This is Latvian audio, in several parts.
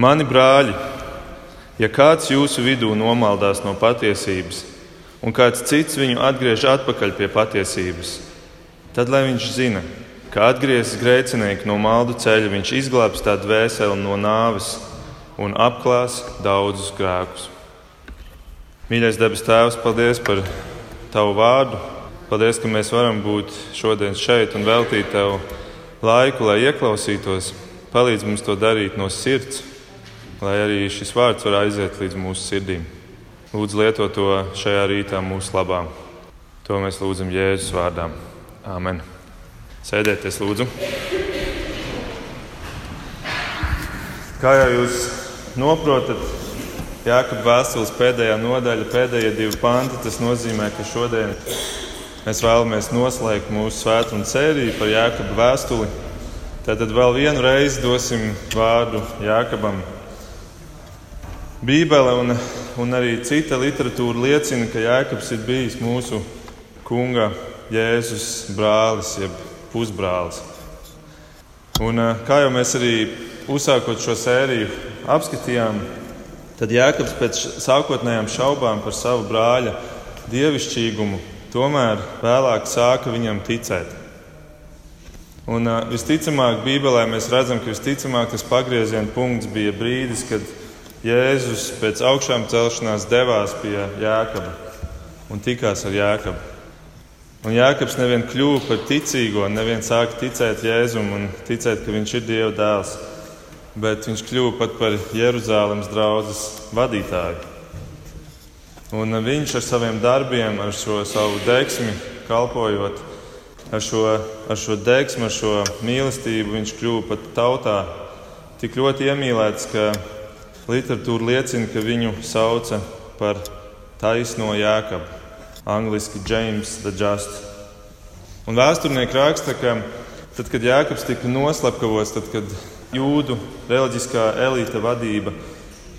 Mani brāļi, ja kāds jūsu vidū nomaldās no patiesības, un kāds cits viņu atgriež atpakaļ pie patiesības, tad lai viņš zina, ka atgriezis grēcinieki no maldu ceļa, viņš izglābs tā dvēseli no nāves un apklās daudzus grēkus. Mīļais debes Tēvs, paldies par Tavu vārdu. Paldies, ka mēs varam būt šodien šeit un veltīt Tev laiku, lai ieklausītos. Palīdz mums to darīt no sirds, lai arī šis vārds var aiziet līdz mūsu sirdīm. Lūdzu, lieto to šajā rītā mūsu labā. To mēs lūdzam Jēzus vārdā. Āmen. Sēdieties, lūdzu. Kā jau jūs noprotat, Jākapa vēstules pēdējā nodaļa, pēdējie divi panti. Tas nozīmē, ka šodien mēs vēlamies noslēgt mūsu svētdienas sēriju par Jākapa vēstuli. Tātad vēl vienu reizi dosim vārdu Jākabam. Bībele un, un arī cita literatūra liecina, ka Jēkabs ir bijis mūsu kunga Jēzus brālis, jeb pusbrālis. Un, kā jau mēs arī uzsākot šo sēriju apskatījām, Tad Jēkabs pēc sākotnējām šaubām par savu brāļa dievišķīgumu tomēr vēlāk sāka viņam ticēt. Un, uh, visticamāk, Bībelē mēs redzam, ka visticamāk tas pagrieziena punkts bija brīdis, kad Jēzus pēc augšām celšanās devās pie Jēkaba un tikās ar Jēkabu. Un Jēkabs nevien kļuva par ticīgo, nevien sāka ticēt Jēzum un ticēt, ka viņš ir Dieva dēls bet viņš kļuva pat par Jeruzalemes draugas vadītāju. Un viņš ar saviem darbiem, ar šo savu deksmi, kalpojot, ar šo, ar šo deksmu, ar šo mīlestību, viņš kļuva pat tautā tik ļoti iemīlēts, ka literatūra liecina, ka viņu sauca par taisno jēkabu, angļuiski James the Just. Un vēsturnieki raksta, ka tad, kad Jēkabs tika noslepkavots, tad, kad jūdu reliģiskā elite vadība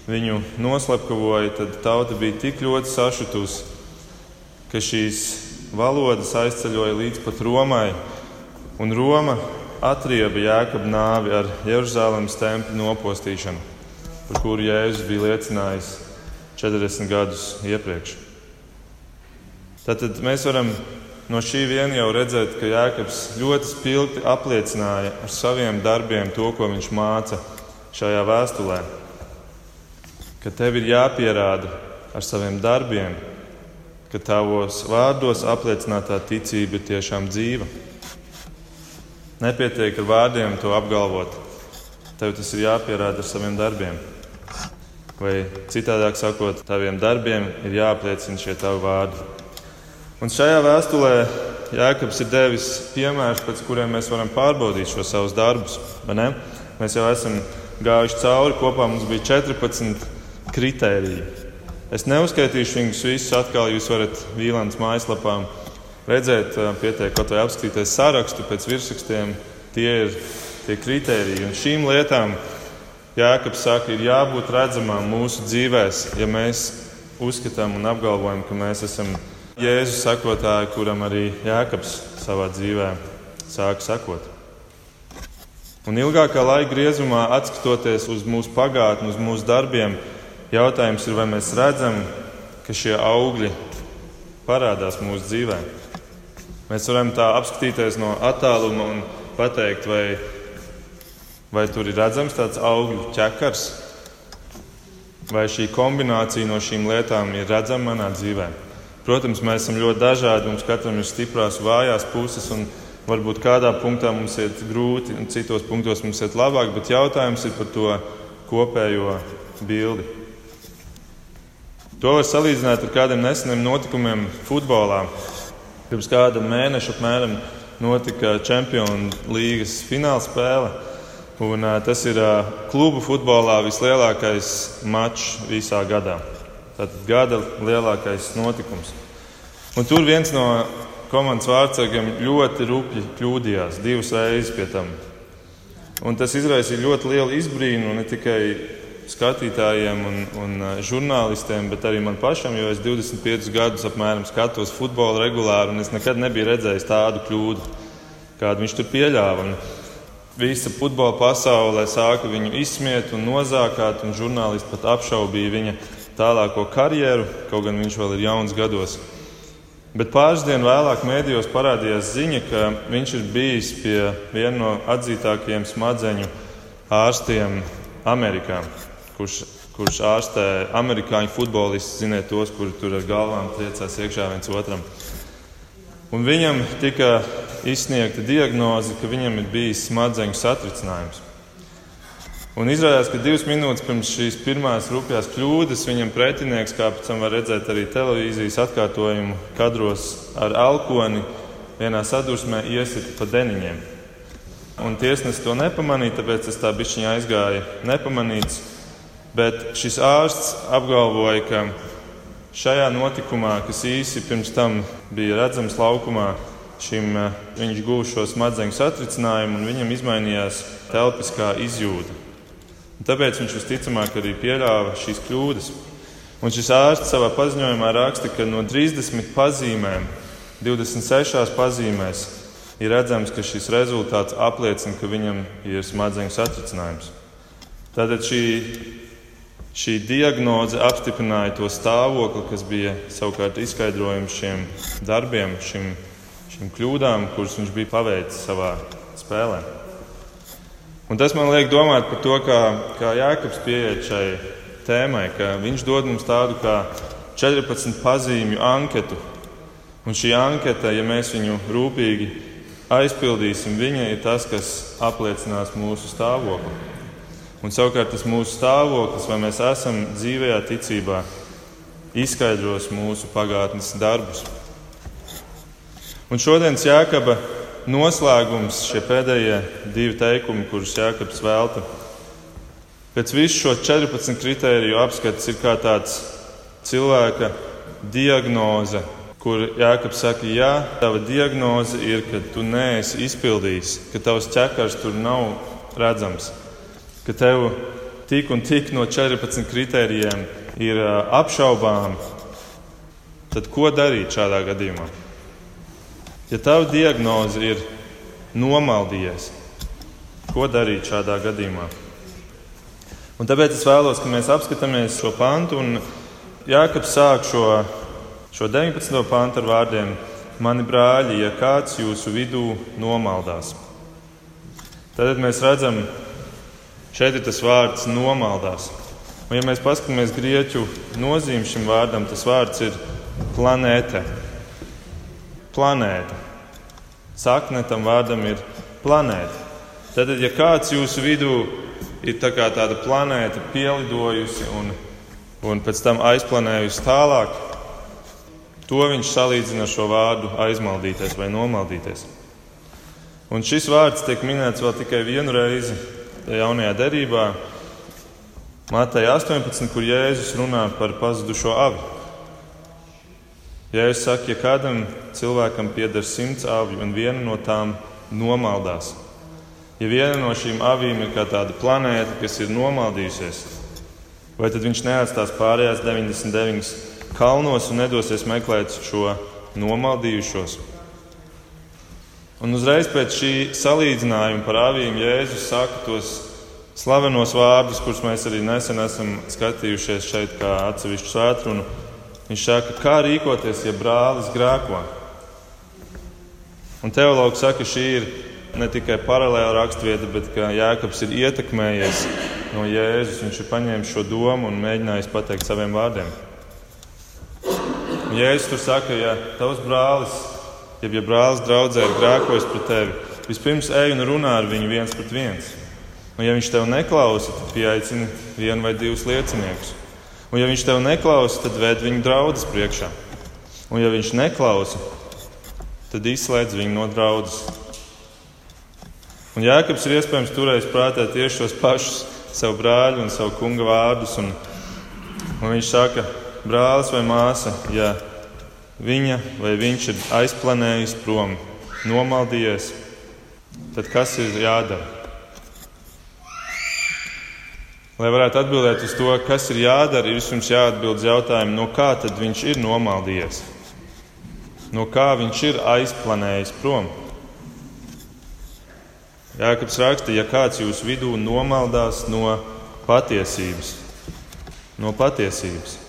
viņu noslepkavoja, tad tauta bija tik ļoti sašutusi, ka šīs valodas aizceļoja līdz pat Romai, un Roma atrieba Jēkab nāvi ar Jeruzalemes templi nopostīšanu, par kuru Jēzus bija liecinājis 40 gadus iepriekš. Tātad mēs varam No šī vien jau redzēt, ka Jēkabs ļoti spilgti apliecināja ar saviem darbiem to, ko viņš māca šajā vēstulē. Ka tev ir jāpierāda ar saviem darbiem, ka tavos vārdos apliecinātā ticība ir tiešām dzīva. Nepietiek ar vārdiem to apgalvot. Tev tas ir jāpierāda ar saviem darbiem. Vai citādāk sakot, taviem darbiem ir jāapliecina šie tavi vārdi. Un šajā vēstulē Jēkabs ir devis piemērus, pēc kuriem mēs varam pārbaudīt šo savus darbus. Mēs jau esam gājuši cauri, kopā mums bija 14 kritēriji. Es neuzskaitīšu viņus visus atkal. Jūs varat Vīlāns mājaslapā redzēt, pietiek kaut vai apskatīties sarakstu pēc virsrakstiem. Tie ir tie kritēriji. Un šīm lietām Jēkabs saka, ir jābūt redzamām mūsu dzīvēm, ja mēs uzskatām un apgalvojam, ka mēs esam Jēzus sekotāji, kuram arī Jēkabs savā dzīvē sāka sekot. Un ilgākā laika griezumā, skatoties uz mūsu pagātni, uz mūsu darbiem, jautājums ir, vai mēs redzam, ka šie augļi parādās mūsu dzīvē. Mēs varam tā apskatīties no attāluma un pateikt, vai, vai tur ir redzams tāds augļu ķekars, vai šī kombinācija no šīm lietām ir redzama manā dzīvēm. Protams, mēs esam ļoti dažādi, mums katram ir stiprās, vājās puses, un varbūt kādā punktā mums iet grūti, un citos punktos mums iet labāk, bet jautājums ir par to kopējo bildi. To var salīdzināt ar kādiem neseniem notikumiem futbolā. Pirms kāda mēneša apmēram notika Champions līgas fināla spēle. Un, tas ir klubu futbolā vislielākais mačs visā gadā. Tātad gada lielākais notikums. Un tur viens no komandas vārdsargiem ļoti rupji kļūdījās, divas reizes pie tam. Un tas izraisīja ļoti lielu izbrīnu ne tikai skatītājiem un, un žurnālistiem, bet arī man pašam, jo es 25 gadus apmēram skatos futbolu regulāri, un es nekad nebiju redzējis tādu kļūdu, kādu viņš tur pieļāva. Un, Visa futbola pasaulē sāka viņu izsmiet un nozākāt, un žurnālisti pat apšaubīja viņa tālāko karjeru, kaut gan viņš vēl ir jauns gados. Bet pāris dienu vēlāk mēdījos parādījās ziņa, ka viņš ir bijis pie viena no atzītākajiem smadzeņu ārstiem Amerikā, kurš, kurš ārstē amerikāņu futbolistus, ziniet, tos, kuri tur ar galvām triecās iekšā viens otram. Un viņam tika izsniegta diagnoze, ka viņam ir bijis smadzeņu satricinājums. Un izrādās, ka divas minūtes pirms šīs pirmās rupjās kļūdas viņam pretinieks, kā pēc tam var redzēt arī televīzijas atkārtojumu kadros ar alkoni, vienā sadursmē iesita pa deniņiem. Un tiesnesis to nepamanīja, tāpēc tas tā bišķiņā aizgāja nepamanīts. Bet šis ārsts apgalvoja, ka šajā notikumā, kas īsi pirms tam bija redzams laukumā, šim eh, viņš guva šo smadzeņu satricinājumu un viņam izmainījās telpiskā izjūta. Un tāpēc viņš visticamāk arī pieļāva šīs kļūdas. Un šis ārsts savā paziņojumā raksta, ka no 30 pazīmēm, 26 pazīmēs ir redzams, ka šis rezultāts apliecina, ka viņam ir smadzeņu satricinājums. Tātad šī, šī diagnoze apstiprināja to stāvokli, kas bija savukārt izskaidrojums šiem darbiem, šim, šim kļūdām, kuras viņš bija paveicis savā spēlē. Un tas man liek domāt par to, kā, kā Jēkabs pieiet šai tēmai, ka viņš dod mums tādu kā 14 pazīmju anketu. Un šī anketa, ja mēs viņu rūpīgi aizpildīsim, viņa ir tas, kas apliecinās mūsu stāvokli. Un savukārt tas mūsu stāvoklis, vai mēs esam dzīvajā ticībā, izskaidros mūsu pagātnes darbus. Un šodienas Jēkaba noslēgums, šie pēdējie divi teikumi, kurus Jēkabs velta. Pēc visu šo 14 kritēriju apskats ir kā tāds cilvēka diagnoze, kur Jēkabs saka, jā, tava diagnoze ir, ka tu neesi izpildījis, ka tavs ķekars tur nav redzams, ka tev tik un tik no 14 kritērijiem ir apšaubām. Tad ko darīt šādā gadījumā? Ja tava diagnoze ir nomaldījies, ko darīt šādā gadījumā? Un tāpēc es vēlos, lai mēs apskatāmies šo pantu. Jākapis sāk šo, šo 19. pantu ar vārdiem: Mani brāļi, ja kāds jūsu vidū nomaldās. Tad mēs redzam, šeit ir tas vārds nomaldās. Un, ja mēs paskatāmies grieķu nozīmi šim vārdam, tas vārds ir planēta planēta. Sakne tam vārdam ir planēta. Tad, ja kāds jūsu vidū ir tā tāda planēta pielidojusi un, un pēc tam aizplanējusi tālāk, to viņš salīdzina ar šo vārdu aizmaldīties vai nomaldīties. Un šis vārds tiek minēts vēl tikai vienu reizi jaunajā derībā, Mateja 18, kur Jēzus runā par pazudušo avi. Ja es saku, ja kādam cilvēkam pieder simts avju un viena no tām nomaldās, ja viena no šīm avīm ir kā tāda planēta, kas ir nomaldījusies, vai tad viņš neatstās pārējās 99 kalnos un nedosies meklēt šo nomaldījušos? Un uzreiz pēc šī salīdzinājuma par avīm Jēzus saka tos slavenos vārdus, kurus mēs arī nesen esam skatījušies šeit kā atsevišķu svētkrunu Viņš saka, kā rīkoties, ja brālis grēko. Un teologs saka, šī ir ne tikai paralēla raksturvieta, bet ka Jēkabs ir ietekmējies no Jēzus. Viņš ir paņēmis šo domu un mēģinājis pateikt saviem vārdiem. Un Jēzus tur saka, ja tavs brālis, ja, ja brālis draudzē ir grēkojis pret tevi, vispirms ej un runā ar viņu viens pret viens. Un ja viņš tev neklausa, tad pieaicini vienu vai divus lieciniekus. Un, ja viņš tev neklausa, tad vēd viņu draudzes priekšā. Un, ja viņš neklausa, tad izslēdz viņu no draudzes. Un Jēkabs ir iespējams turējis prātā tieši šos pašus savu brāļu un savu kunga vārdus. Un, un viņš saka, brālis vai māsa, ja viņa vai viņš ir aizplanējis prom, nomaldījies, tad kas ir jādara? Lai varētu atbildēt uz to, kas ir jādara, ir vispirms jāatbild uz jautājumu, no kā tad viņš ir nomaldījies, no kā viņš ir aizplanējis prom. Jākaps raksta, ja kāds jūsu vidū nomaldās no patiesības. No patiesības.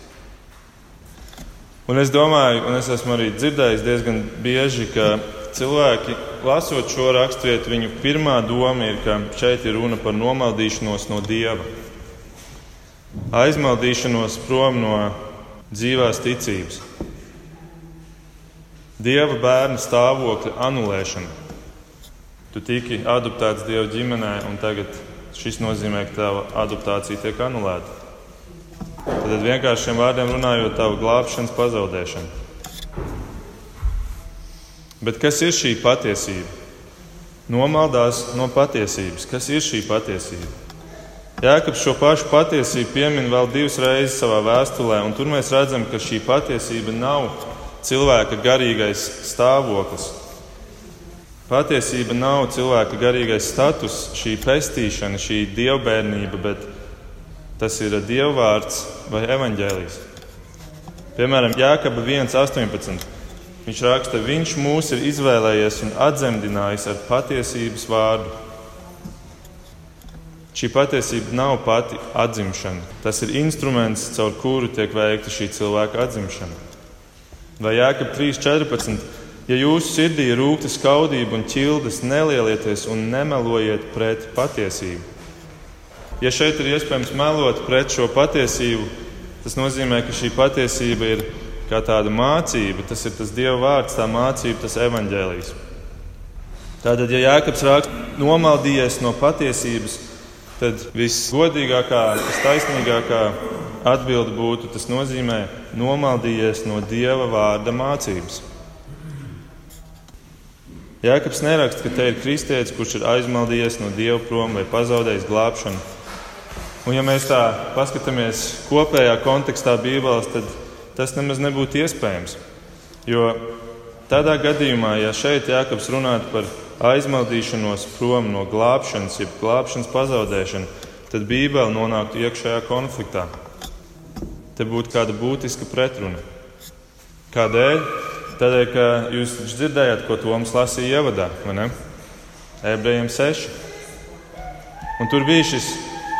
Un es domāju, un es esmu arī dzirdējis diezgan bieži, ka cilvēki, lasot šo raksturvietu, viņu pirmā doma ir, ka šeit ir runa par nomaldīšanos no dieva. Aizmaldīšanos prom no dzīvās ticības. Dieva bērna stāvokļa anulēšana. Tu tiki adoptēts Dieva ģimenē, un tagad šis nozīmē, ka tava adoptācija tiek anulēta. Tad vienkāršiem vārdiem runājot, tava glābšanas pazaudēšana. Bet kas ir šī patiesība? Nomaldās no patiesības. Kas ir šī patiesība? Jēkabs šo pašu patiesību piemin vēl divas reizes savā vēstulē, un tur mēs redzam, ka šī patiesība nav cilvēka garīgais stāvoklis, Patiesība nav cilvēka garīgais status, šī pestīšana, šī dievbijība, bet tas ir dievvvārds vai evaņģēlijs. Piemēram, Jākaba 1,18. Viņš raksta, viņš mūs ir izvēlējies un atzemdinājis ar patiesības vārdu. Šī patiesība nav pati atzimšana. Tas ir instruments, caur kuru tiek veikta šī cilvēka atzimšana. Vai Jākab 3,14. Ja jūsu sirdī ir rūkta skaudība un ķildes, nelielieties un nemelojiet pret patiesību. Ja šeit ir iespējams melot pret šo patiesību, tas nozīmē, ka šī patiesība ir kā tāda mācība, tas ir tas Dieva vārds, tā mācība, tas evaņģēlijs. Tātad, ja Jēkabs raksta, nomaldījies no patiesības, tad visgodīgākā, vistaisnīgākā atbilde būtu, tas nozīmē nomaldījies no Dieva vārda mācības. Jēkabs neraksta, ka te ir kristietis, kurš ir aizmaldījies no dieva prom vai pazaudējis glābšanu. Un, ja mēs tā paskatāmies kopējā kontekstā Bībeles, tad tas nemaz nebūtu iespējams. Jo tādā gadījumā, ja šeit Jēkabs runātu par aizmaldīšanos prom no glābšanas, jeb glābšanas pazaudēšanu, tad Bībele nonāktu iekšējā konfliktā. Te būtu kāda būtiska pretruna. Kādēļ? Tādēļ, ka jūs dzirdējāt, ko Toms lasīja ievadā, vai ne? Ebrejiem 6. Un tur bija šis,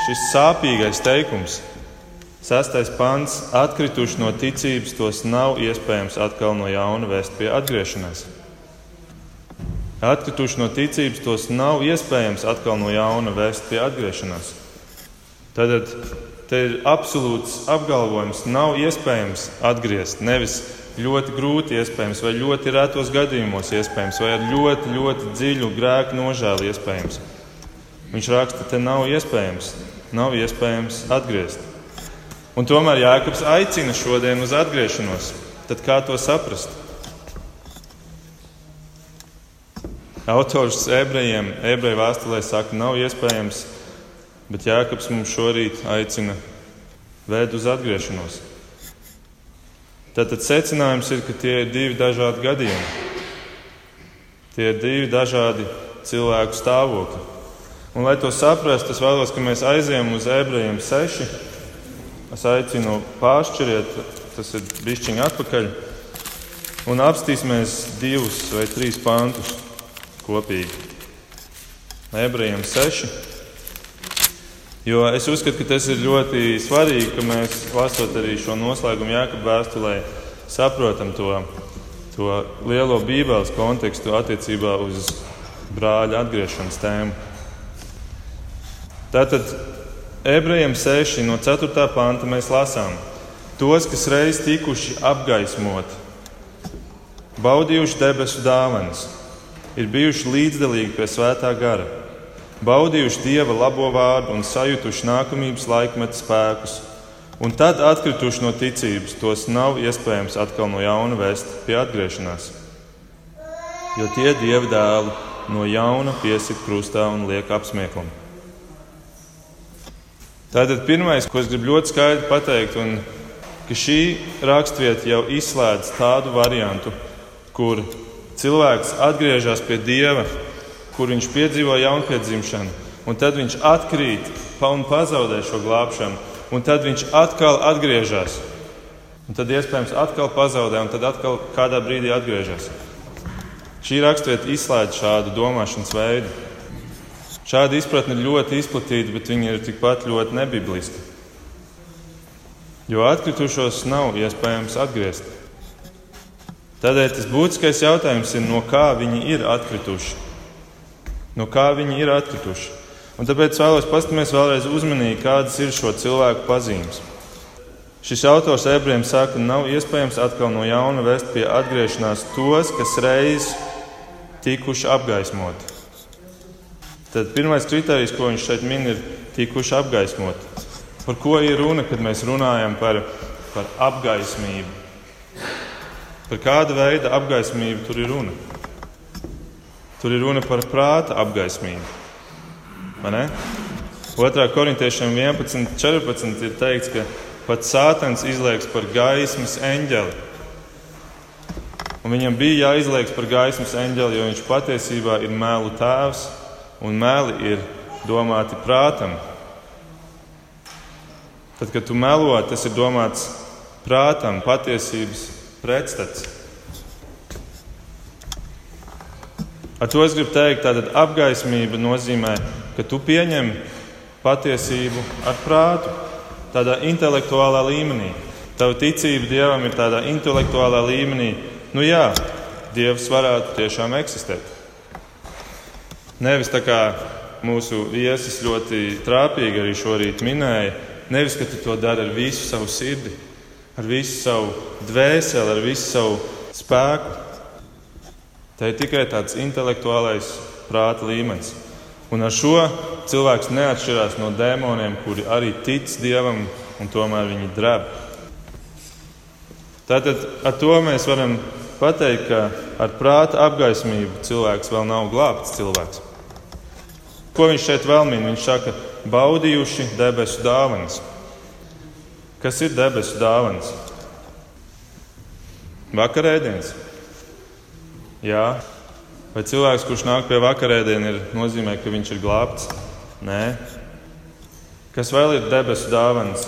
šis sāpīgais teikums. Sestais pants - atkrituši no ticības, tos nav iespējams atkal no jauna vēst pie atgriešanās. Atkrituši no ticības, tos nav iespējams atkal no jauna vēst pie atgriešanās. Tad te ir absolūts apgalvojums, nav iespējams atgriezt. Nevis ļoti grūti iespējams, vai ļoti retos gadījumos iespējams, vai ar ļoti, ļoti dziļu grēku nožēlu iespējams. Viņš raksta, te nav iespējams, nav iespējams atgriezt. Un tomēr Jānis aicina šodien uz atgriešanos. Tad kā to saprast? Autors ebrejiem, ebreju vēstulē saka, nav iespējams, bet Jānis mums šorīt aicina vērt uz atgriešanos. Tātad secinājums ir, ka tie ir divi dažādi gadījumi. Tie ir divi dažādi cilvēku stāvokļi. Un, lai to saprastu, es vēlos, lai mēs aizejam uz ebrejiem seši. Es aicinu pāršķiriet, tas ir bišķiņa atpakaļ, un apstīsimies divus vai trīs pantus kopīgi. Ebrejiem seši. Jo es uzskatu, ka tas ir ļoti svarīgi, ka mēs, lasot arī šo noslēgumu Jāekab vēstulē, saprotam to, to lielo Bībeles kontekstu attiecībā uz brāļa atgriešanās tēmu. Tātad ebrejiem 6 no 4. panta mēs lasām tos, kas reiz tikuši apgaismoti, baudījuši debesu dāvanas, ir bijuši līdzdalīgi pie svētā gara baudījuši Dieva labo vārdu un sajutuši nākamības laikmeta spēkus, un tad atkrituši no ticības, tos nav iespējams atkal no jauna vēst pie atgriešanās. Jo tie Dieva dēli no jauna piesit krustā un liek apsmieklam. Tātad pirmais, ko es gribu ļoti skaidri pateikt, un ka šī raksturvieta jau izslēdz tādu variantu, kur cilvēks atgriežas pie Dieva kur viņš piedzīvo jaunpiedzimšanu, un tad viņš atkrīt un pazaudē šo glābšanu, un tad viņš atkal atgriežas. Un tad iespējams atkal pazaudē, un tad atkal kādā brīdī atgriežas. Šī raksturvieta izslēdz šādu domāšanas veidu. Šāda izpratne ir ļoti izplatīta, bet viņa ir tikpat ļoti nebibliska. Jo atkritušos nav iespējams atgriezt. Tādēļ tas būtiskais jautājums ir, no kā viņi ir atkrituši. No kā viņi ir atkrituši. Un tāpēc vēlos paskatīties vēlreiz uzmanīgi, kādas ir šo cilvēku pazīmes. Šis autors ebrejiem saka, ka nav iespējams atkal no jauna vest pie atgriešanās tos, kas reiz tikuši apgaismoti. Tad pirmais kriterijs, ko viņš šeit min, ir tikuši apgaismoti. Par ko ir runa, kad mēs runājam par, par apgaismību? Par kādu veidu apgaismību tur ir runa? Tur ir runa par prāta apgaismību. 2. korintiešiem 11, 14 ir teikts, ka pat Sātans izliekas par gaismas eņģeli. Un viņam bija jāizliekas par gaismas eņģeli, jo viņš patiesībā ir mēlu tēvs un mēli ir domāti prātam. Tad, kad tu melo, tas ir domāts prātam, patiesības pretstats. Ar to es gribu teikt, ka apgaismība nozīmē, ka tu pieņem patiesību ar prātu, tādā intelektuālā līmenī. Tava ticība Dievam ir tādā intelektuālā līmenī, nu jā, Dievs varētu tiešām eksistēt. Nevis tā kā mūsu viesis ļoti trāpīgi arī šorīt minēja, nevis, ka tu to dari ar visu savu sirdi, ar visu savu dvēseli, ar visu savu spēku. Tā ir tikai tāds intelektuālais prāta līmenis. Un ar šo cilvēks neatšķirās no dēmoniem, kuri arī tic dievam, un tomēr viņi drēb. Tātad ar to mēs varam pateikt, ka ar prāta apgaismību cilvēks vēl nav glābts cilvēks. Ko viņš šeit vēl min? Viņš saka, baudījuši debesu dāvanas. Kas ir debesu dāvanas? Vakarēdienas. Jā. Vai cilvēks, kurš nāk pie vakarēdienas, nozīmē, ka viņš ir glābts? Nē. Kas vēl ir debesu dāvāns?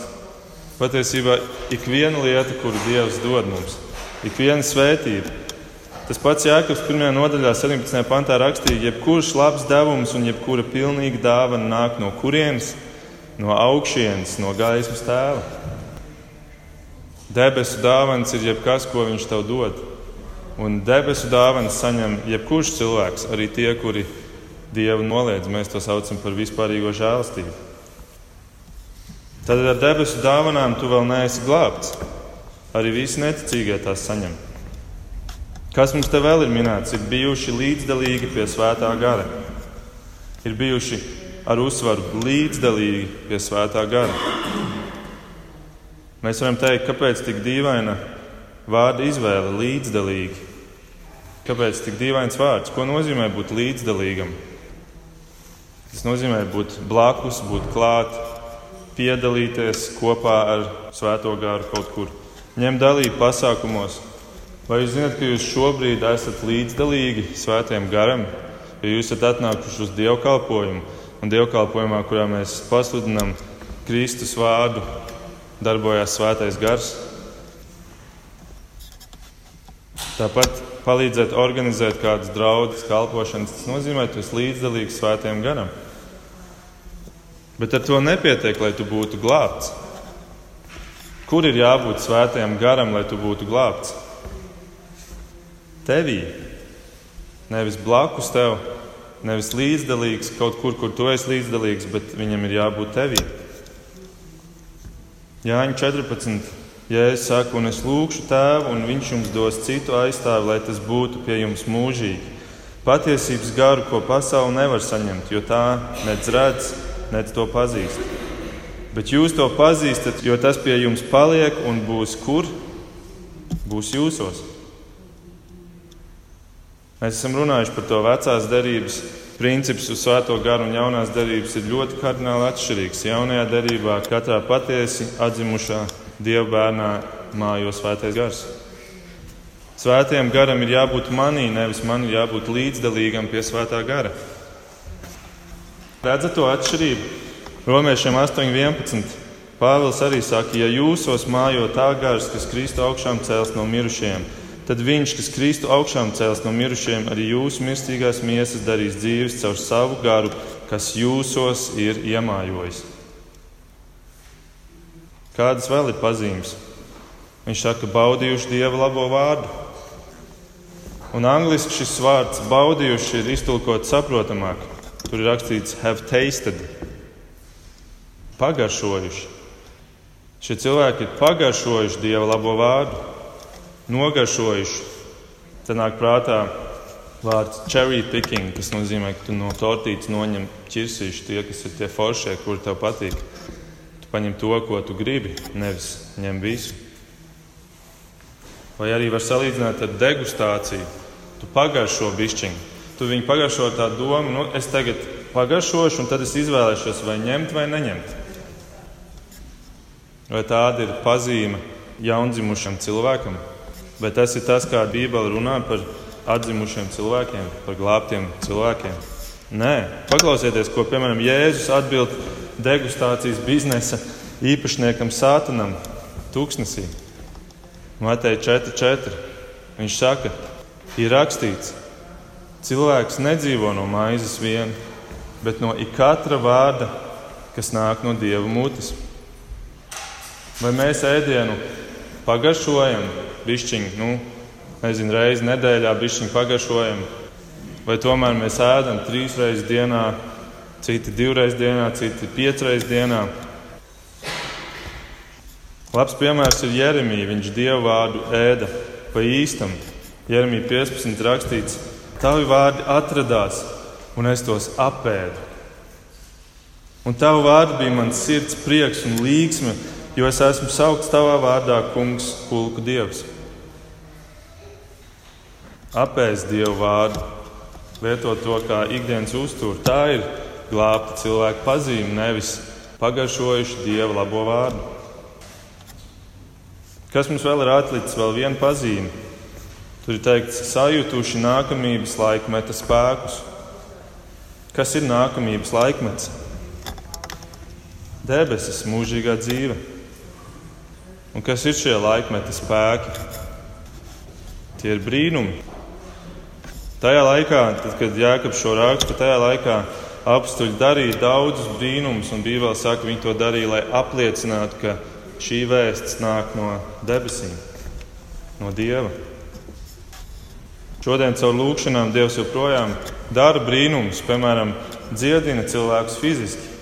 Patiesībā ik viena lieta, kuru Dievs dod mums, ik viena svētība. Tas pats Jānis 1. nodaļā, 17. pantā rakstīja, jebkurš labs devums un jebkura pilnīga dāvana nāk no kurienes? No augšienes, no gaismas tēva. Debesu dāvāns ir jebkas, ko viņš tev dod. Un debesu dāvanas saņem jebkurš cilvēks, arī tie, kuri Dievu noliedz. Mēs to saucam par vispārīgo žēlastību. Tad ar debesu dāvanām tu vēl neesi glābts. Arī visi neticīgie tās saņem. Kas mums te vēl ir minēts? Ir bijuši līdzdalīgi pie svētā gara. Ir bijuši ar uzsvaru līdzdalīgi pie svētā gara. Mēs varam teikt, kāpēc tik dīvaina vārda izvēle līdzdalīgi. Kāpēc tik dīvains vārds? Ko nozīmē būt līdzdalīgam? Tas nozīmē būt blakus, būt klāt, piedalīties kopā ar Svēto gāru kaut kur, ņemt dalību pasākumos. Vai jūs zināt, ka jūs šobrīd esat līdzdalīgi Svētajam garam, ja jūs esat atnākuši uz dievkalpojumu un dievkalpojumā, kurā mēs pasludinām Kristus vārdu, darbojās Svētais gars? Tāpat palīdzēt organizēt kādas draudzes, kalpošanas, tas nozīmē, ka tu esi līdzdalīgs svētajam garam. Bet ar to nepietiek, lai tu būtu glābts. Kur ir jābūt svētajam garam, lai tu būtu glābts? Tevī. Nevis blakus tev, nevis līdzdalīgs kaut kur, kur tu esi līdzdalīgs, bet viņam ir jābūt tevī. Jāņa 14. Ja es saku, un es lūgšu tēvu, un viņš jums dos citu aizstāvi, lai tas būtu pie jums mūžīgi. Patiesības garu, ko pasaule nevar saņemt, jo tā nec redz, nec to pazīst. Bet jūs to pazīstat, jo tas pie jums paliek un būs kur? Būs jūsos. Mēs esam runājuši par to vecās derības princips uz svēto garu un jaunās derības ir ļoti kardināli atšķirīgs. Jaunajā derībā katrā patiesi atzimušā Dieva bērnā mājo svētais gars. Svētajam garam ir jābūt manī, nevis man ir jābūt līdzdalīgam pie svētā gara. Redzat to atšķirību? Romiešiem 8.11. Pāvils arī saka, ja jūsos mājo tā gars, kas Kristu augšām cēls no mirušajiem, tad viņš, kas Kristu augšām cēls no mirušajiem, arī jūsu mirstīgās miesas darīs dzīves caur savu garu, kas jūsos ir iemājojis. Kādas vēl ir pazīmes? Viņš saka, baudījuši Dieva labo vārdu. Un angļuiski šis vārds baudījuši ir iztulkots saprotamāk. Tur ir rakstīts have tasted, pagaršojuši. Šie cilvēki ir pagaršojuši Dieva labo vārdu, nogaršojuši. Tad nāk prātā vārds cherry picking, kas nozīmē, ka tu no tortītes noņem ķirsīšu tie, kas ir tie foršie, kuri tev patīk. Tu paņem to, ko tu gribi, nevis ņem visu. Vai arī var salīdzināt ar degustāciju. Tu pagaršo bišķiņu. Tu viņu pagaršo tā domu, nu, es tagad pagaršošu, un tad es izvēlēšos, vai ņemt vai neņemt. Vai tāda ir pazīme jaundzimušam cilvēkam? Vai tas ir tas, kā Bībele runā par atzimušiem cilvēkiem, par glābtiem cilvēkiem? Nē, paklausieties, ko piemēram Jēzus atbild degustācijas biznesa īpašniekam Sātanam Tūkstnesī. Mateja 4,4. Viņš saka, ir rakstīts, cilvēks nedzīvo no maizes vien, bet no ikatra vārda, kas nāk no dieva mutes. Vai mēs ēdienu pagaršojam, bišķiņu, nu, nezinu, reizi nedēļā, bišķiņu pagaršojam, vai tomēr mēs ēdam trīs reizes dienā, citi divreiz dienā, citi piecreiz dienā. Labs piemērs ir Jeremija. Viņš dievu vārdu ēda pa īstam. Jeremija 15 rakstīts, tavi vārdi atradās, un es tos apēdu. Un tavu vārdu bija mans sirds prieks un līgsme, jo es esmu saukts tavā vārdā, kungs, pulku dievs. Apēst dievu vārdu, lietot to kā ikdienas uzturu, tā ir glābta cilvēka pazīme, nevis pagaršojuši dievu labo vārdu. Kas mums vēl ir atlicis? Vēl viena pazīme. Tur ir teikts, sajūtuši nākamības laikmeta spēkus. Kas ir nākamības laikmets? Debesis, mūžīgā dzīve. Un kas ir šie laikmeta spēki? Tie ir brīnumi. Tajā laikā, tad, kad Jēkabs šo rakstu, tajā laikā apstuļi darīja daudzus brīnumus, un Bībelē saka, viņi to darīja, lai apliecinātu, ka šī vēsts nāk no debesīm, no Dieva. Šodien caur lūkšanām Dievs joprojām dara brīnumus, piemēram, dziedina cilvēkus fiziski.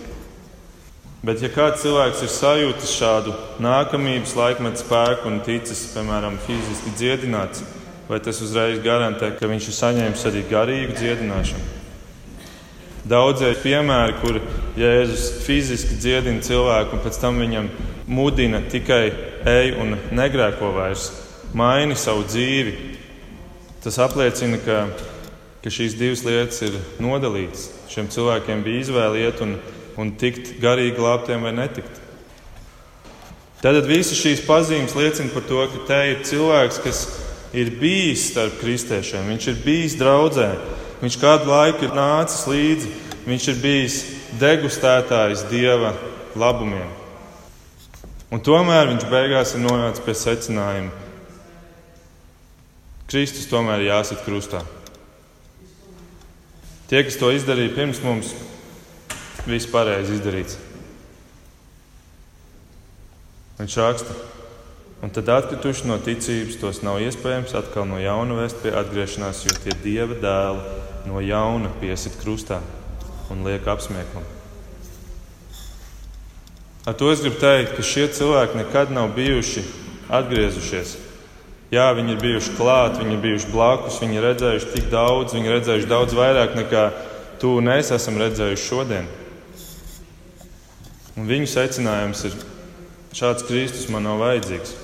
Bet, ja kāds cilvēks ir sajūtis šādu nākamības laikmetu spēku un ticis, piemēram, fiziski dziedināts, vai tas uzreiz garantē, ka viņš ir saņēmis arī garīgu dziedināšanu? Daudzie piemēri, kur Jēzus fiziski dziedina cilvēku un pēc tam viņam mudina tikai ej un negrēko vairs, maini savu dzīvi. Tas apliecina, ka, ka šīs divas lietas ir nodalītas. Šiem cilvēkiem bija izvēle iet un, un tikt garīgi glābtiem vai netikt. Tātad visas šīs pazīmes liecina par to, ka te ir cilvēks, kas ir bijis starp kristiešiem, viņš ir bijis draudzē, Viņš kādu laiku ir nācis līdzi, viņš ir bijis degustētājs dieva labumiem. Un tomēr viņš beigās ir nonācis pie secinājuma, ka Kristus tomēr ir jāsit krustā. Tie, kas to izdarīja pirms mums, viss pareizi izdarīts. Viņš raksta, Un tad atkrituši no ticības, tos nav iespējams atkal no jauna vest pie atgriešanās, jo tie dieva dēli no jauna piesit krustā un liek apsmieklam. Ar to es gribu teikt, ka šie cilvēki nekad nav bijuši atgriezušies. Jā, viņi ir bijuši klāt, viņi ir bijuši blakus, viņi ir redzējuši tik daudz, viņi ir redzējuši daudz vairāk nekā tu un es esam redzējuši šodien. Un viņu secinājums ir, šāds Kristus man nav vajadzīgs.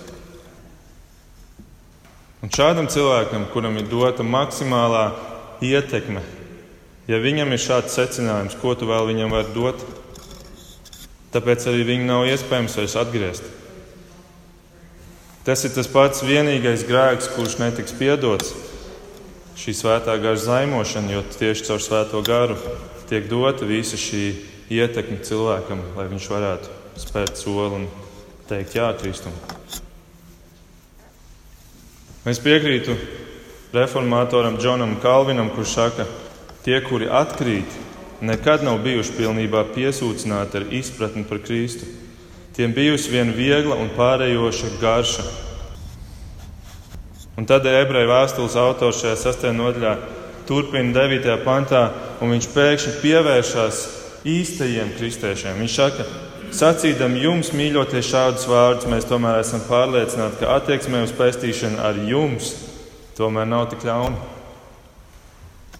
Un šādam cilvēkam, kuram ir dota maksimālā ietekme, ja viņam ir šāds secinājums, ko tu vēl viņam vari dot, tāpēc arī viņu nav iespējams vairs atgriezt. Tas ir tas pats vienīgais grēks, kurš netiks piedots. Šī svētā gara zaimošana, jo tieši caur svēto garu tiek dota visa šī ietekme cilvēkam, lai viņš varētu spērt soli un teikt jā Kristum. Es piekrītu reformātoram Džonam Kalvinam, kurš saka, tie, kuri atkrīt, nekad nav bijuši pilnībā piesūcināti ar izpratni par Kristu. Tiem bijusi viena viegla un pārējoša garša. Un tad ebreju vēstules autors šajā sastajā nodaļā turpina 9. pantā, un viņš pēkšņi pievēršas īstajiem kristiešiem. Viņš saka, sacīdam jums, mīļotie, šādus vārdus, mēs tomēr esam pārliecināti, ka attieksmē uz pestīšanu ar jums tomēr nav tik ļauna.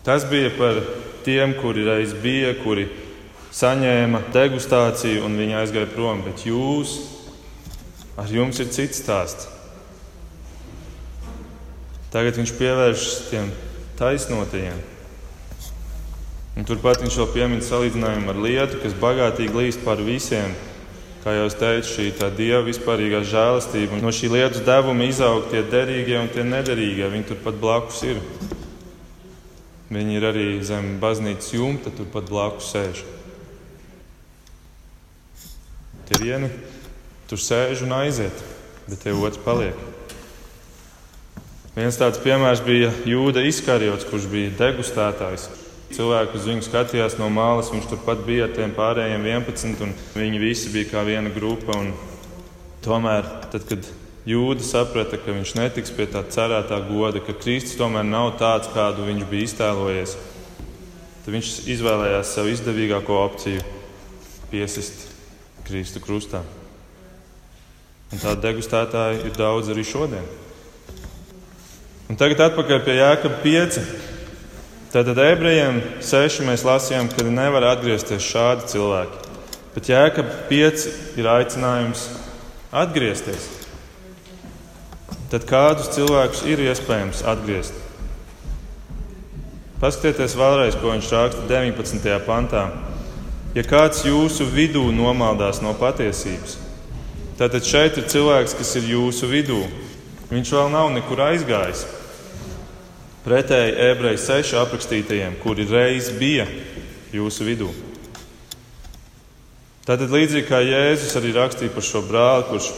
Tas bija par tiem, kuri reiz bija, kuri saņēma degustāciju un viņi aizgāja prom, bet jūs, ar jums ir cits stāsts. Tagad viņš pievēršas tiem taisnotajiem. Un turpat viņš vēl piemin salīdzinājumu ar lietu, kas bagātīgi līst par visiem. Kā jau teicu, šī tā dieva vispārīgā žēlastība. No šī lietus devuma izaug tie derīgie un tie nederīgie. Viņi turpat blakus ir. Viņi ir arī zem baznīcas jumta, turpat blakus sēž. Tie vieni tur sēž un aiziet, bet tie otrs paliek. Viens tāds piemērs bija Jūda Iskariots, kurš bija degustētājs. Cilvēki uz viņu skatījās no malas, viņš turpat bija ar tiem pārējiem 11, un viņi visi bija kā viena grupa. Tomēr, tad, kad Jūda saprata, ka viņš netiks pie tā cerētā goda, ka Kristus tomēr nav tāds, kādu viņš bija iztēlojies, tad viņš izvēlējās sev izdevīgāko opciju - piesist Kristu krustā. Un tādu degustētāju ir daudz arī šodien. Un tagad atpakaļ pie Jēkabā 5. Tātad ebrejiem 6 mēs lasījām, ka nevar atgriezties šādi cilvēki. Bet Jēkabā 5 ir aicinājums atgriezties. Tad kādus cilvēkus ir iespējams atgriezt? Paskatieties vēlreiz, ko viņš raksta 19. pantā. Ja kāds jūsu vidū nomaldās no patiesības, tad šeit ir cilvēks, kas ir jūsu vidū. Viņš vēl nav nekur aizgājis pretēji ebreju sešu aprakstītajiem, kuri reiz bija jūsu vidū. Tātad līdzīgi kā Jēzus arī rakstīja par šo brāli, kurš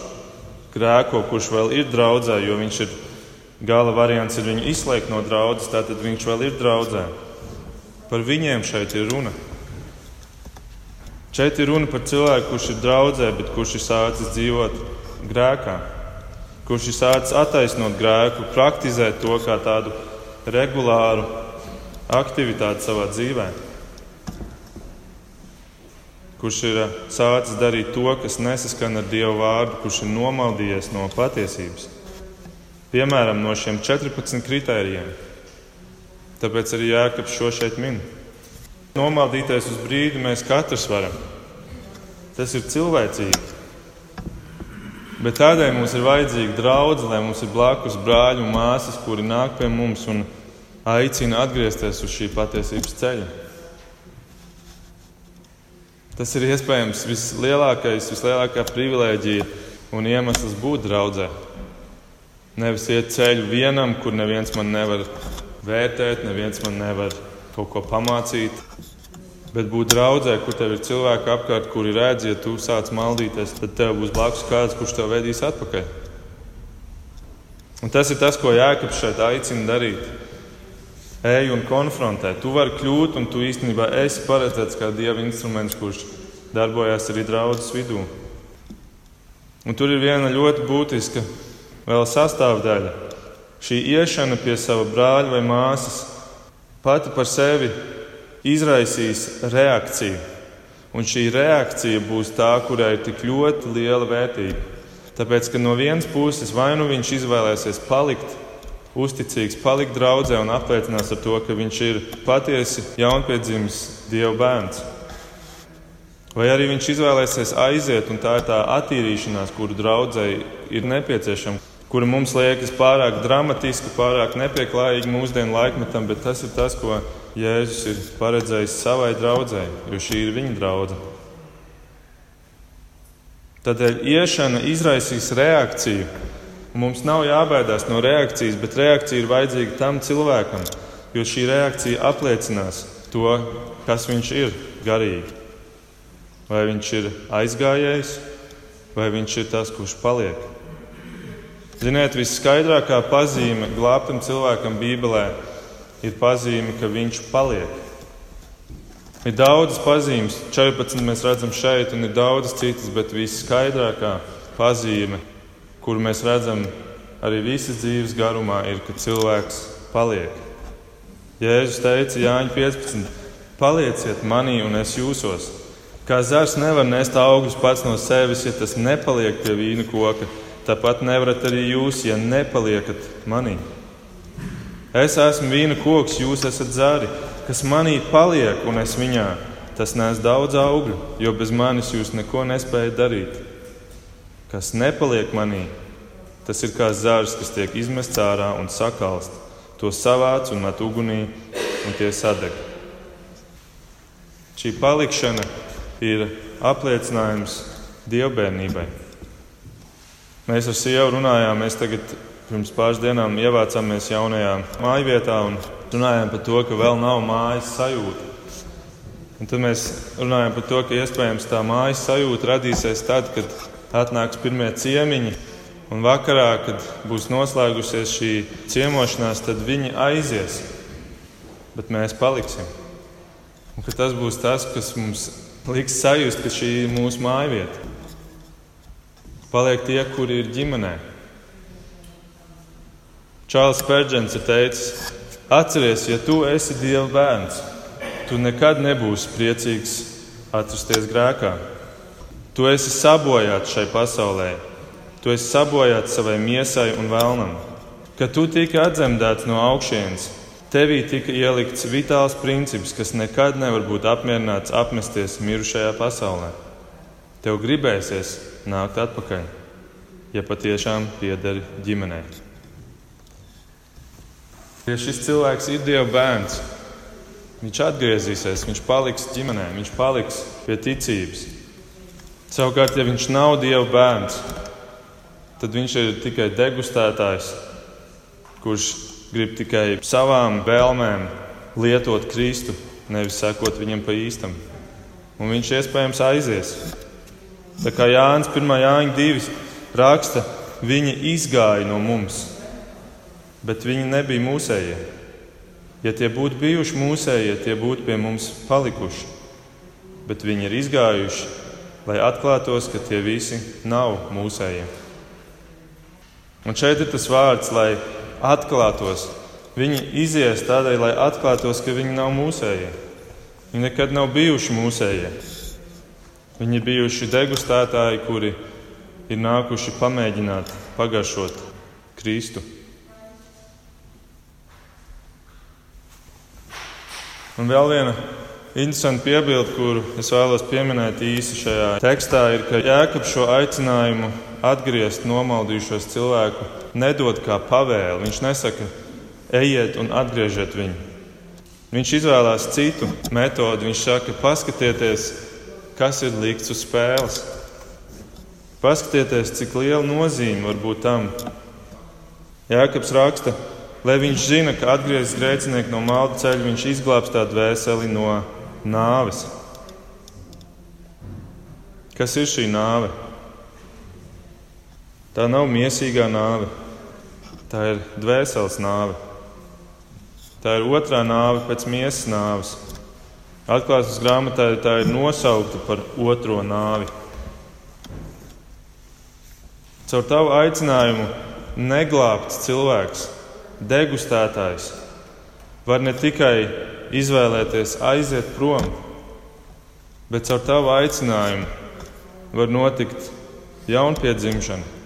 grēko, kurš vēl ir draudzē, jo viņš ir gala variants ir viņu izslēgt no draudzes, tātad viņš vēl ir draudzē. Par viņiem šeit ir runa. Šeit ir runa par cilvēku, kurš ir draudzē, bet kurš ir sācis dzīvot grēkā, kurš ir sācis attaisnot grēku, praktizēt to kā tādu regulāru aktivitāti savā dzīvē, kurš ir eh, sācis darīt to, kas nesaskan ar Dieva vārdu, kurš ir nomaldījies no patiesības. Piemēram, no šiem 14 kritērijiem. Tāpēc arī Jēkabs šo šeit min. Nomaldīties uz brīdi mēs katrs varam. Tas ir cilvēcīgi. Bet tādēļ mums ir vajadzīga draudzene, lai mums ir blakus brāļi un māsas, kuri nāk pie mums un aicina atgriezties uz šī patiesības ceļa. Tas ir iespējams vislielākais, vislielākā privilēģija un iemesls būt draudzē. Nevis iet ceļu vienam, kur neviens man nevar vērtēt, neviens man nevar kaut ko pamācīt, Bet būt draudzē, kur tev ir cilvēki apkārt, kuri redz, ja tu sāc maldīties, tad tev būs blakus kāds, kurš tev vedīs atpakaļ. Un tas ir tas, ko Jēkabs šeit aicina darīt. Ej un konfrontē. Tu vari kļūt, un tu īstenībā esi paredzēts kā dieva instruments, kurš darbojas arī draudzes vidū. Un tur ir viena ļoti būtiska vēl sastāvdaļa. Šī iešana pie sava brāļa vai māsas pati par sevi izraisīs reakciju. Un šī reakcija būs tā, kurai ir tik ļoti liela vērtība. Tāpēc, ka no vienas puses vai nu viņš izvēlēsies palikt uzticīgs, palikt draudzē un apliecinās ar to, ka viņš ir patiesi jaunpiedzimis Dieva bērns. Vai arī viņš izvēlēsies aiziet, un tā ir tā attīrīšanās, kuru draudzēji ir nepieciešama, kura mums liekas pārāk dramatiska, pārāk nepieklājīga mūsdienu laikmetam, bet tas ir tas, ko Jēzus ir paredzējis savai draudzē, jo šī ir viņa draudzene. Tādēļ iešana izraisīs reakciju. Mums nav jābaidās no reakcijas, bet reakcija ir vajadzīga tam cilvēkam, jo šī reakcija apliecinās to, kas viņš ir garīgi. Vai viņš ir aizgājējis, vai viņš ir tas, kurš paliek. Ziniet, visskaidrākā pazīme glābtam cilvēkam Bībelē ir pazīme, ka viņš paliek. Ir daudzas pazīmes, 14 mēs redzam šeit, un ir daudzas citas, bet visskaidrākā pazīme, kuru mēs redzam arī visas dzīves garumā, ir, ka cilvēks paliek. Jēzus teica, Jāņa 15, palieciet manī un es jūsos. Kā zars nevar nest augļus pats no sevis, ja tas nepaliek pie vīna koka, tāpat nevarat arī jūs, ja nepaliekat manī. Es esmu vīna koks, jūs esat zari kas manī paliek un es viņā, tas nes daudz augļu, jo bez manis jūs neko nespējat darīt. Kas nepaliek manī, tas ir kā zārs, kas tiek izmests ārā un sakalst. To savāc un met ugunī, un tie sadeg. Šī palikšana ir apliecinājums dievbijībai. Mēs ar sievu runājām, mēs tagad pirms pāris dienām ievācāmies jaunajā mājvietā. Un runājām par to, ka vēl nav mājas sajūta. Un tad mēs runājam par to, ka iespējams tā mājas sajūta radīsies tad, kad atnāks pirmie ciemiņi, un vakarā, kad būs noslēgusies šī ciemošanās, tad viņi aizies, bet mēs paliksim. Un tas būs tas, kas mums liks sajust, ka šī ir mūsu mājvieta. Paliek tie, kuri ir ģimenē. Čārlis Pērģents ir teicis, Atceries, ja tu esi Dieva bērns, tu nekad nebūsi priecīgs atrasties grēkā. Tu esi sabojāts šai pasaulē, tu esi sabojāts savai miesai un vēlnam. Kad tu tika atzemdēts no augšienes, tevī tika ielikts vitāls princips, kas nekad nevar būt apmierināts apmesties mirušajā pasaulē. Tev gribēsies nākt atpakaļ, ja patiešām piederi ģimenei. Ja šis cilvēks ir Dieva bērns, viņš atgriezīsies, viņš paliks ģimenē, viņš paliks pie ticības. Savukārt, ja viņš nav Dieva bērns, tad viņš ir tikai degustētājs, kurš grib tikai savām vēlmēm lietot Kristu, nevis sekot viņam pa īstam. Un viņš iespējams aizies. Tā kā Jānis 1. Jāņa 2 raksta, viņi izgāja no mums bet viņi nebija mūsējie. Ja tie būtu bijuši mūsējie, tie būtu pie mums palikuši. Bet viņi ir izgājuši, lai atklātos, ka tie visi nav mūsējie. Un šeit ir tas vārds, lai atklātos. Viņi izies tādēļ, lai atklātos, ka viņi nav mūsējie. Viņi nekad nav bijuši mūsējie. Viņi ir bijuši degustētāji, kuri ir nākuši pamēģināt pagaršot Kristu. Un vēl viena interesanta piebilde, kuru es vēlos pieminēt īsi šajā tekstā, ir, ka Jēkabs šo aicinājumu atgriezt nomaldījušos cilvēku nedod kā pavēli. Viņš nesaka, ejiet un atgriežiet viņu. Viņš izvēlās citu metodi. Viņš saka, paskatieties, kas ir likts uz spēles. Paskatieties, cik liela nozīme var būt tam. Jēkabs raksta, lai viņš zina, ka atgriezis grēcinieku no malda ceļa, viņš izglābs tā dvēseli no nāves. Kas ir šī nāve? Tā nav mīsīgā nāve, tā ir dvēseles nāve. Tā ir otrā nāve pēc miesas nāves. Atklāsmes grāmatā tā ir nosaukta par otro nāvi. Caur tavu aicinājumu neglābts cilvēks degustētājs var ne tikai izvēlēties aiziet prom, bet caur tavu aicinājumu var notikt jaunpiedzimšana.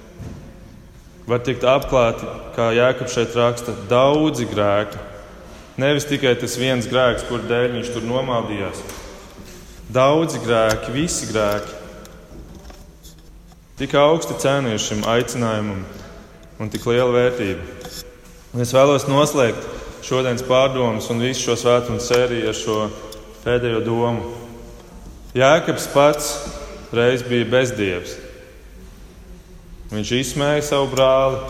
Var tikt apklāti, kā Jēkabs šeit raksta, daudzi grēki. Nevis tikai tas viens grēks, kur dēļ viņš tur nomaldījās. Daudzi grēki, visi grēki. Tik augsta cena ir šim aicinājumam un tik liela vērtība. Es vēlos noslēgt šodienas pārdomas un visu šo svētdienu sēriju ar šo pēdējo domu. Jēkabs pats reiz bija bezdievs. Viņš izsmēja savu brāli,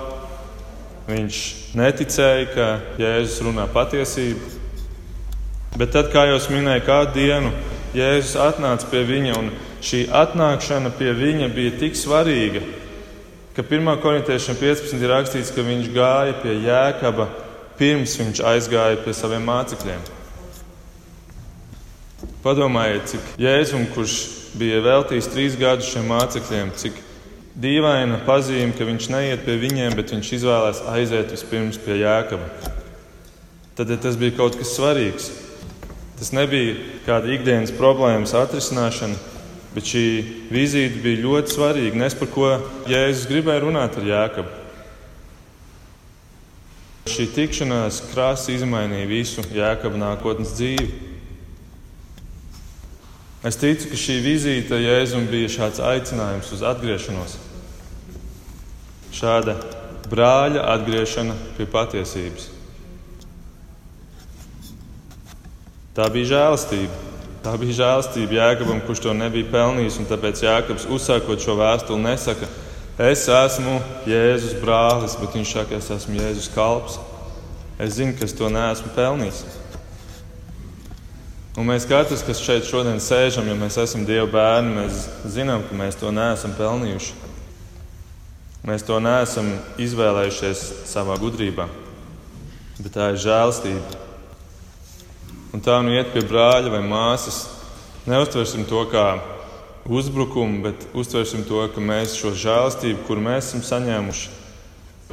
viņš neticēja, ka Jēzus runā patiesību. Bet tad, kā jau minēju, kādu dienu Jēzus atnāca pie viņa, un šī atnākšana pie viņa bija tik svarīga, ka 1. korintiešiem 15 ir rakstīts, ka viņš gāja pie Jēkaba pirms viņš aizgāja pie saviem mācekļiem. Padomājiet, cik Jēzum, kurš bija veltījis trīs gadus šiem mācekļiem, cik dīvaina pazīme, ka viņš neiet pie viņiem, bet viņš izvēlējās aiziet vispirms pie Jēkaba. Tad ja tas bija kaut kas svarīgs. Tas nebija kāda ikdienas problēmas atrisināšana, bet šī vizīte bija ļoti svarīga. Nes par ko Jēzus gribēja runāt ar Jēkabu. Šī tikšanās krāsa izmainīja visu Jēkabā nākotnes dzīvi. Es ticu, ka šī vizīte Jēzum bija šāds aicinājums uz atgriešanos. Šāda brāļa atgriešana pie patiesības. Tā bija žēlastība. Tā bija žēlastība Jēkabam, kurš to nebija pelnījis. Tāpēc Jēkabs, uzsākot šo vēstuli, nesaka, Es esmu Jēzus brālis, bet viņš saka, es esmu Jēzus kalps. Es zinu, ka es to neesmu pelnījis. Un mēs katrs, kas šeit šodien sēžam, ja mēs esam Dieva bērni, mēs zinām, ka mēs to neesam pelnījuši. Mēs to neesam izvēlējušies savā gudrībā, bet tā ir žēlstība. Un tā nu iet pie brāļa vai māsas. Neuztversim to kā uzbrukumu, bet uztversim to, ka mēs šo žēlastību, kur mēs esam saņēmuši,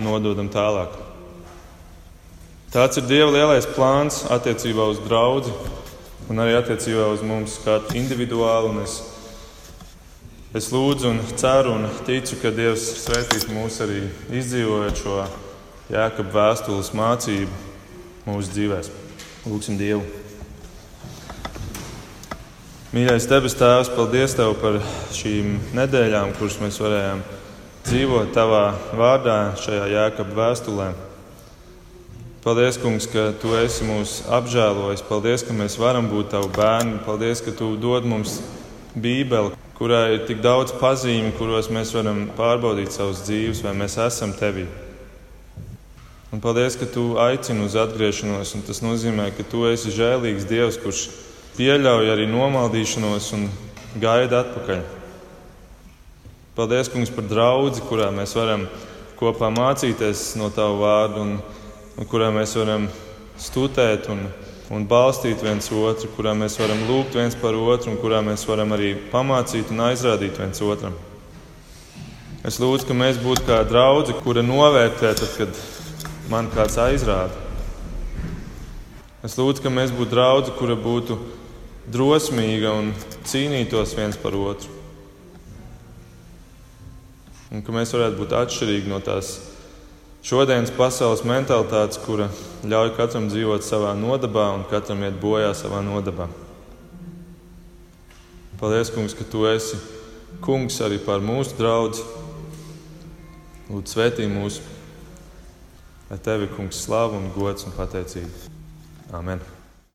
nododam tālāk. Tāds ir Dieva lielais plāns attiecībā uz draugu un arī attiecībā uz mums katru individuāli. Es, es lūdzu un ceru un ticu, ka Dievs svētīs mūs arī izdzīvojot šo jēkabu vēstules mācību mūsu dzīvēm. Lūksim Dievu! Mīļais debes Tēvs, paldies Tev par šīm nedēļām, kuras mēs varējām dzīvot Tavā vārdā šajā jēkabā vēstulē. Paldies, Kungs, ka Tu esi mūs apžēlojis. Paldies, ka mēs varam būt Tavi bērni. Paldies, ka Tu dod mums Bībeli, kurā ir tik daudz pazīmi, kuros mēs varam pārbaudīt savus dzīves, vai mēs esam Tevī. Un paldies, ka Tu aicini uz atgriešanos, un tas nozīmē, ka Tu esi žēlīgs Dievs, kurš pieļauj arī nomaldīšanos un gaida atpakaļ. Paldies, Kungs, par draugu, kurā mēs varam kopā mācīties no Tava vārda, un, un kurā mēs varam studēt un, un balstīt viens otru, kurā mēs varam lūgt viens par otru, un kurā mēs varam arī pamācīt un aizrādīt viens otram. Es lūdzu, ka mēs būtu kā draugi, kura novērtē, tad, kad man kāds aizrāda. Es lūdzu, ka mēs būtu draugi, kura būtu drosmīga un cīnītos viens par otru. Un ka mēs varētu būt atšķirīgi no tās šodienas pasaules mentalitātes, kura ļauj katram dzīvot savā nodabā un katram iet bojā savā nodabā. Paldies, Kungs, ka Tu esi Kungs arī par mūsu draugu. Lūdzu, svētī mūsu, lai Tev ir Kungs slavu un gods un pateicība. Amen!